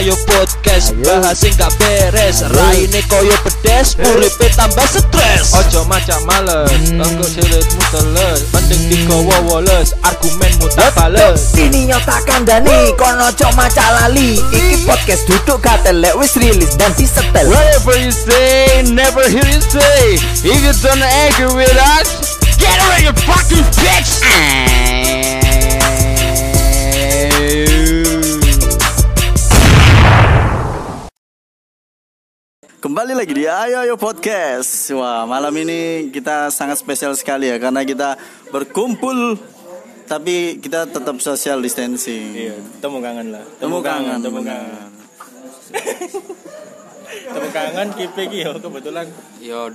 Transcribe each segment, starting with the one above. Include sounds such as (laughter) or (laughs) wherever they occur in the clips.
ayo podcast bahas sing gak beres. Raine koyo pedes uripe tambah stres. Ojo macam males engko silitmu teles. Mending digowo woles argumenmu tak bales. Sini nyotakan Dani Kono cok maca lali. Iki podcast duduk katelek wis rilis dan disetel. Whatever you say, never hear you say. If you don't agree with us, get out of your fucking bitch. Kembali lagi di Ayo Ayo Podcast. Wah, malam ini kita sangat spesial sekali ya karena kita berkumpul tapi kita tetap social distancing. Iya, temu kangen lah. Temu kangen, temu kangen. Temu kangen kipe iki yo kebetulan Yo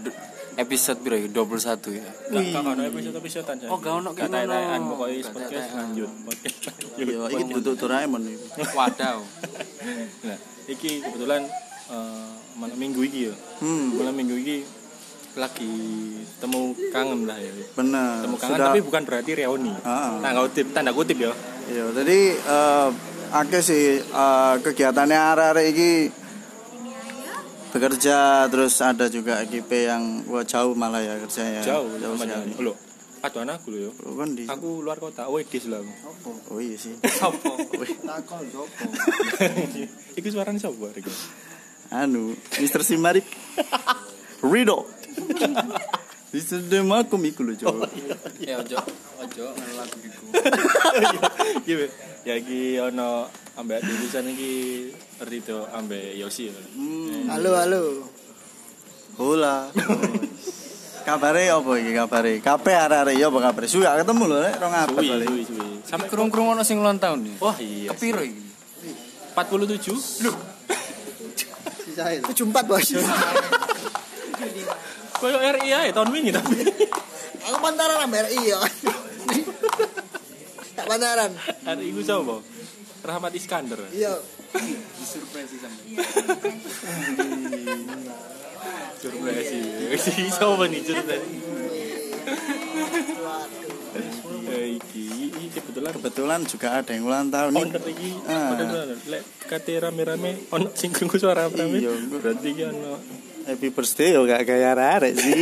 episode piro ya? 21 ya. gak gak ono episode-episode aja. Oh, gak ono ki Gak tayan Gak podcast lanjut. Podcast lanjut. Iya, ini duduk Doraemon. Wadaw. Nah, iki kebetulan eh, malam minggu iki yo. Hmm, Malam minggu iki lagi temu kangen lah ya. benar. Temu kangen Sudah tapi bukan berarti reuni. Ah. Tanda kutip, tanda kutip ya. Iya, jadi eh akeh sih eh, kegiatannya arek-arek iki bekerja terus ada juga GP yang wah jauh malah ya kerjanya. Jauh, jauh sekali. Loh, aduh anakku lho yo. Oh, kan di Aku luar kota, wedis lah. Oh iya sih. (laughs) Sopo? (laughs) Iku suaranya siapa Riko? Anu Mr. Simarik Rido Mr. Demakum iku lho coba Ya ojo ojo lagu iku. (laughs) Iya, ya iki ono ambek tulisan iki Rido ambek Yosi. ya. Halo, halo. Hola Kabare apa iki kabare? Kape arek-arek ya apa kabare? Suwi ketemu lho nek rong abad Suwi, balik. suwi, suwi. Sampai krung-krung ono sing ulang tahun. Wah iya. Kepiro iki? 47. Loh, 74, Bos. koyo RI ae tahun wingi tapi. Aku pantaran ambil iya. (laughs) Tak pantaran. Hari iku sapa? Rahmat Iskandar. Iya. Surpresi. Si sapa nih surpresi? Eh, iki iki kebetulan Kebetulan juga ada yang ulang tahun owner iki Ah. lek kate rame-rame ono sing krungu suara rame. Iya. Berarti iki ono Happy birthday yo gak kayak arek-arek sih.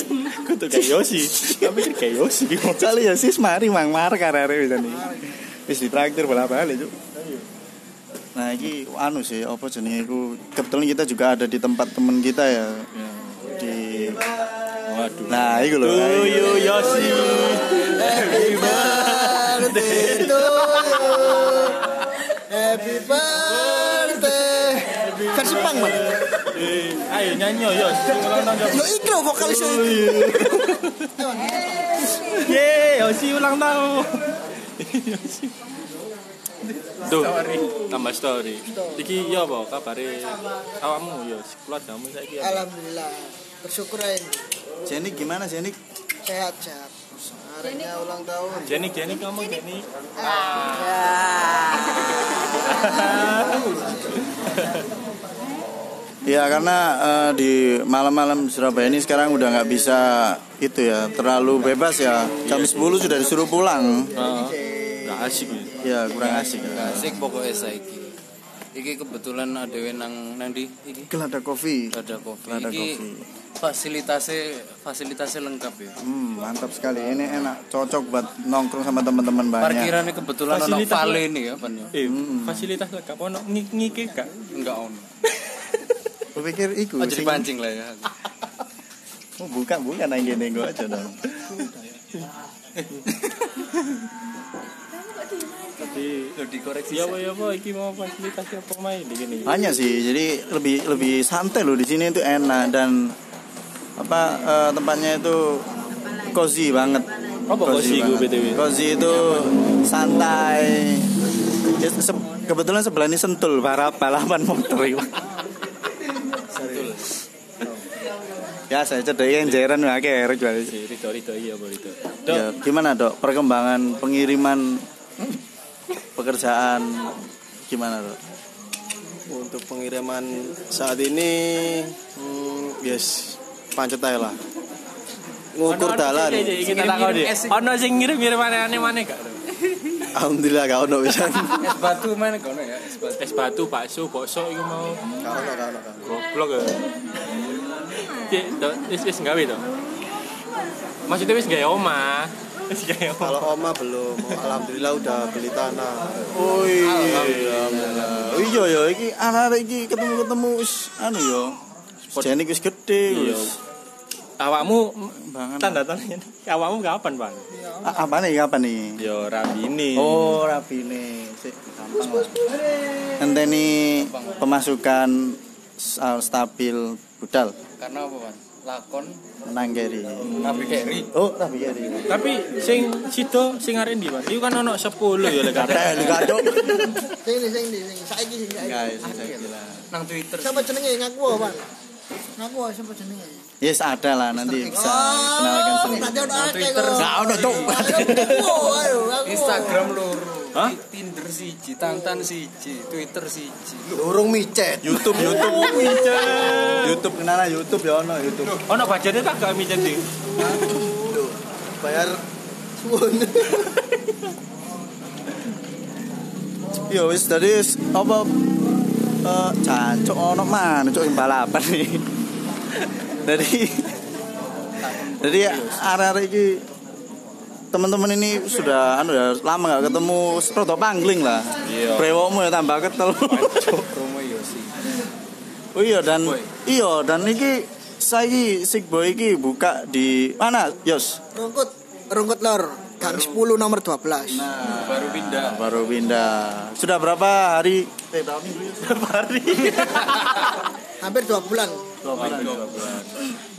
(laughs) kudu kayak Yosi. Tapi kayak Yosi. Kali ya sis mari mang mar arek-arek bisa nih. Wis ditraktir bola-balik cuk. Nah, ini anu sih, apa jenenge iku kebetulan kita juga ada di tempat temen kita ya. Di Waduh. Nah, itu loh. To you Yosi. Happy birthday to you. Happy birthday. Versi pang, Bang. Eh, ayo nyanyi yo Yos. Sing ulang tahun Yo iki lho vokalis Ye, Yosi ulang tahun. Yosi. Duh, tambah story. Iki yo apa kabare awakmu yo keluargamu saiki? Alhamdulillah. Bersyukur aja. Jenik gimana Jenik? Sehat, sehat. Harinya ulang tahun. Jenny, Jenny kamu Jenny. Ya karena eh, di malam-malam Surabaya ini sekarang udah nggak bisa itu ya terlalu bebas ya jam 10 sudah disuruh pulang Heeh. Gak asik ya. ya kurang asik ya. Asik pokoknya saiki. Iki kebetulan ada nang nang di iki Gelada kopi ada kopi. Ada Iki kopi. fasilitasnya fasilitasnya lengkap ya. hmm, mantap sekali ini enak cocok buat nongkrong sama teman-teman banyak Parkirannya kebetulan ono vale le- nih ya, Pan ya. Eh, fasilitas lengkap ono ngi- ngike gak? Enggak ono. (laughs) Aku pikir iku Aja sing- dipancing lah ya. oh, bukan bukan nang gue aja dong (laughs) Tapi Lo dikoreksi. ya apa ya apa iki mau fasilitas apa main di gini. hanya sih jadi lebih lebih santai loh di sini itu enak dan apa eh, tempatnya itu cozy banget Apa cozy banget. BTW? cozy itu santai Ya, se- kebetulan sebelah ini sentul para balapan motor itu. ya saya cedek yang jairan jual Si Rito Rito iya Rito. Dok, ya, gimana dok perkembangan pengiriman pekerjaan gimana dok Untuk pengiriman saat ini hmm, yes pancet aja lah. Ngukur dalan. Kita takon deh. Ono sing ngirim-ngirim aneh-aneh gak? Alhamdulillah gak ono pisan. (laughs) Es batu mana kono ya? Es batu. Es batu, bakso, bakso iku mau Gak ono, gak ono. gak ono. goblok ya. Cek, to, wis wis gawe to. Maksudnya wis gawe omah. Gawe omah. Kalau oma belum, alhamdulillah udah beli tanah. Oh iya. Oh iya ya iki anak-anak iki ketemu-ketemu wis anu ya. Jane wis gede Iya. wis. Awakmu Banget. tanda tanya awakmu kapan, Bang? Apa nih kapan nih? Yo rabini. Oh, rapine. Sik gampang lah. Ngenteni pemasukan stabil budal Karena apa, Pan? Lakon nang keri. Nabi Keri. Oh, tapi keri. Tapi sing sido sing arek ndi, Bang? Iku kan ono 10 ya lek arek. Gadok. Sing di sing di sing saiki sing saiki. Guys, saya gila. Nang Twitter. Siapa jenenge ngaku apa, Bang? Ngaku apa siapa jenenge? Yes, ada lah nanti bisa kenalkan Oh, sendiri. Twitter. Nggak ngaku. Instagram loro. Hah? Tinder siji, Tantan siji, Twitter siji. Urung micet. YouTube, YouTube, YouTube kenalan YouTube ya ono YouTube. Ono budgetnya tak gak micet iki. Bayar (laughs) Ya wis tadi apa eh jancuk ono mana cuk balapan nih. (laughs) Jadi Jadi arek-arek iki teman-teman ini sudah anu ya lama gak ketemu rada pangling lah. Iya. Brewokmu ya tambah ketel. Yosi. oh iya dan iya dan iki saiki Sig Boy iki buka di mana? Yos. Rungkut, rungkut lor. Gang 10 nomor 12. Baru pindah. Baru pindah. Sudah berapa hari? Eh, berapa minggu? ya? Berapa hari? Hampir 2 bulan. Dua bulan.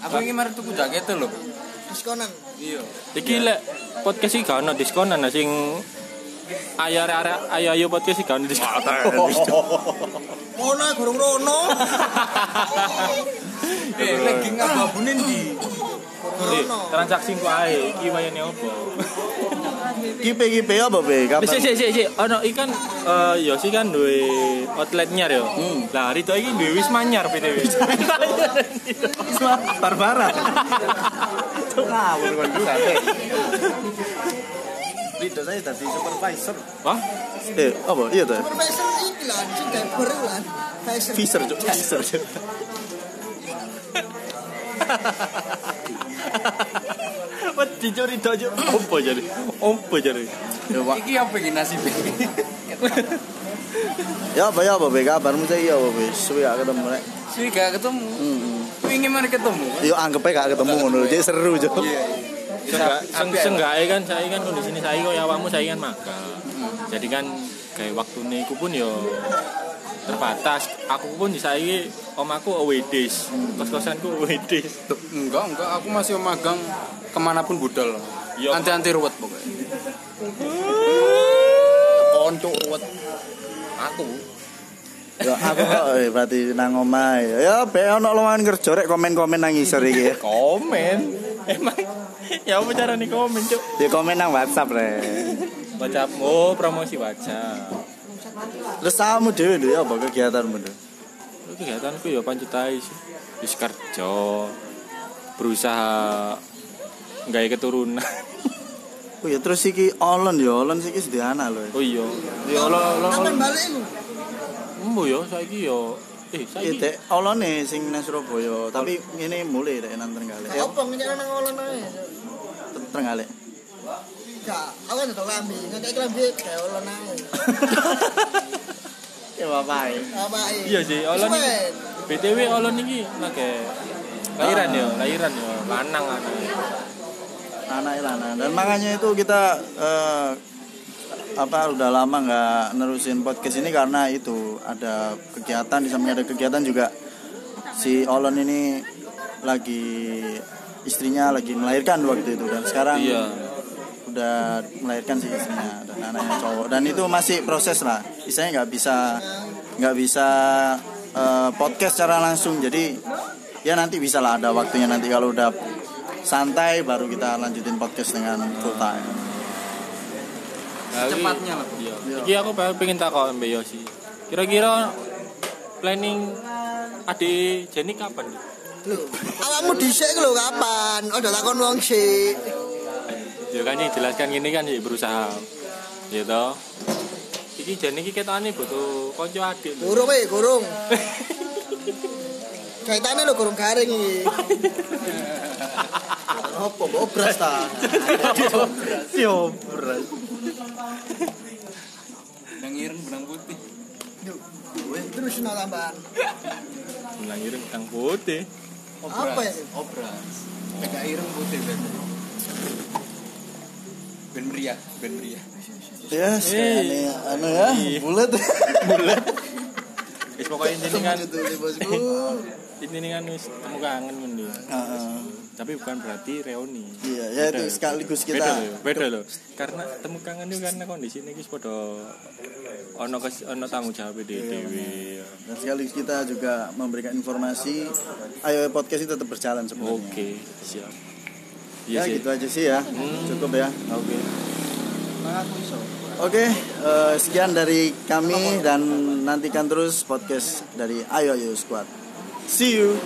Aku ingin mari tuku jaket lho. Diskonan. Iya. Iki lek podcast iki gak ono diskonan nah, sing ayo arek ayo ayo podcast iki gak ono (laughs) diskon. Mono gorong rono. (laughs) Eh, lagi ngababune ndi? Transaksi ku ae iki wayane opo? Kipe kipe apa be? Kapan? Sik sik sik sik ono iki kan eh Yosi kan duwe outlet nyar yo. Lah Rito iki duwe Wisma Nyar PTW. Barbara. (laughs) Ngawur kon ku sate. Lido saya tadi supervisor. Wah, Eh, apa? Iya tuh. Profesor iki lah, lah. Profesor. Fisher, cuk. Fisher. (laughs) Cuk. wedi cuk Rito cuk. Opo jare? Opo jare? Ya, Pak. Iki apa iki nasib Ya apa ya apa be? Kabarmu saya iya apa be? Suwe gak ketemu rek. Gak ketemu. Heeh. Aku ingin mari ketemu. Yo anggap aja gak ketemu ngono. Jadi seru, Cuk. Senggak seng senggae kan saya kan kondisi ini saya kok ya awakmu saya kan magang. Jadi kan kayak waktu iku pun yo terbatas. Aku pun di saya omaku awedis. Kos-kosanku awedis. Enggak, enggak. Aku masih magang ke mana pun budal. Iya. Anti-anti ruwet pokoknya. Konco ruwet. Aku Ya aku kok eh, berarti nang omah ya. Ya be ono lowongan kerja rek komen-komen nang isor iki. ya. (laughs) komen. Emang ya apa cara nih komen cuk? Ya komen nang WhatsApp rek. Baca oh promosi baca. Terus kamu dhewe lho ya apa kegiatanmu lho? Kegiatanku ya pancet ae sih. Wis kerja. Berusaha gawe keturunan. Oh ya terus iki Olon ya, Olon iki sedih anak lho. Oh iya. Ya Allah Allah. Kapan balik? Embo ya saiki ya eh saiki Dek, Olone sing nang Surabaya, tapi ini mulai dek nang Trenggalek. Ya, Apa ngenyek nang olon ae? Trenggalek. Gak, aku kan udah lambi, ngekek lambi kayak olon ae. (laughs) Ya bapak. Apa ae? Iya sih, olon. BTW olon iki lagi lahiran ya, lahiran ya, lanang anaknya. Anak lanang. Dan makanya itu kita eh, apa udah lama nggak nerusin podcast ini karena itu ada kegiatan di samping ada kegiatan juga si Olon ini lagi istrinya lagi melahirkan waktu itu dan sekarang Iya. udah melahirkan si istrinya dan anaknya cowok. Dan itu masih proses lah istilahnya nggak bisa nggak bisa eh, podcast secara langsung. Jadi ya nanti bisa lah ada waktunya. Nanti kalau udah santai baru kita lanjutin podcast dengan full time Nah, iki- Cepatnya lah. Iya. Iki aku pengen takon Mbak Yosi. Kira-kira planning adik Jenny kapan? Awakmu dhisik lho kapan? Udah takon wong sik. Ya kan jelaskan gini kan ya berusaha. Ya toh. Iki jane iki ketane butuh kanca adik. lho. Gurung weh, gurung. Kaitannya lo gurung garing iki. Apa obras ta? Yang ireng benang putih. Terus no tambahan. Bilang ireng tang putih. Apa ya? Obras. Agak ireng putih berarti. Ben meriah, ben meriah. Ya, sekali anu ya, bulat. (laughs) (laughs) Wis pokoke kan nih bosku. intine kan wis temu kangen. Heeh. Tapi bukan berarti reuni. Iya, ya itu sekaligus beda kita loh, beda loh. Karena temu kangen itu karena kondisi ini wis padha ono ono tanggung jawab dhewe. dan sekaligus kita juga memberikan informasi. Ayo podcast ini tetap berjalan sebenarnya. Oke, siap. Ya sih. gitu aja sih ya. Cukup ya. Oke. Oke, eh, sekian dari kami dan nantikan terus podcast dari Ayo Ayo Squad. See you.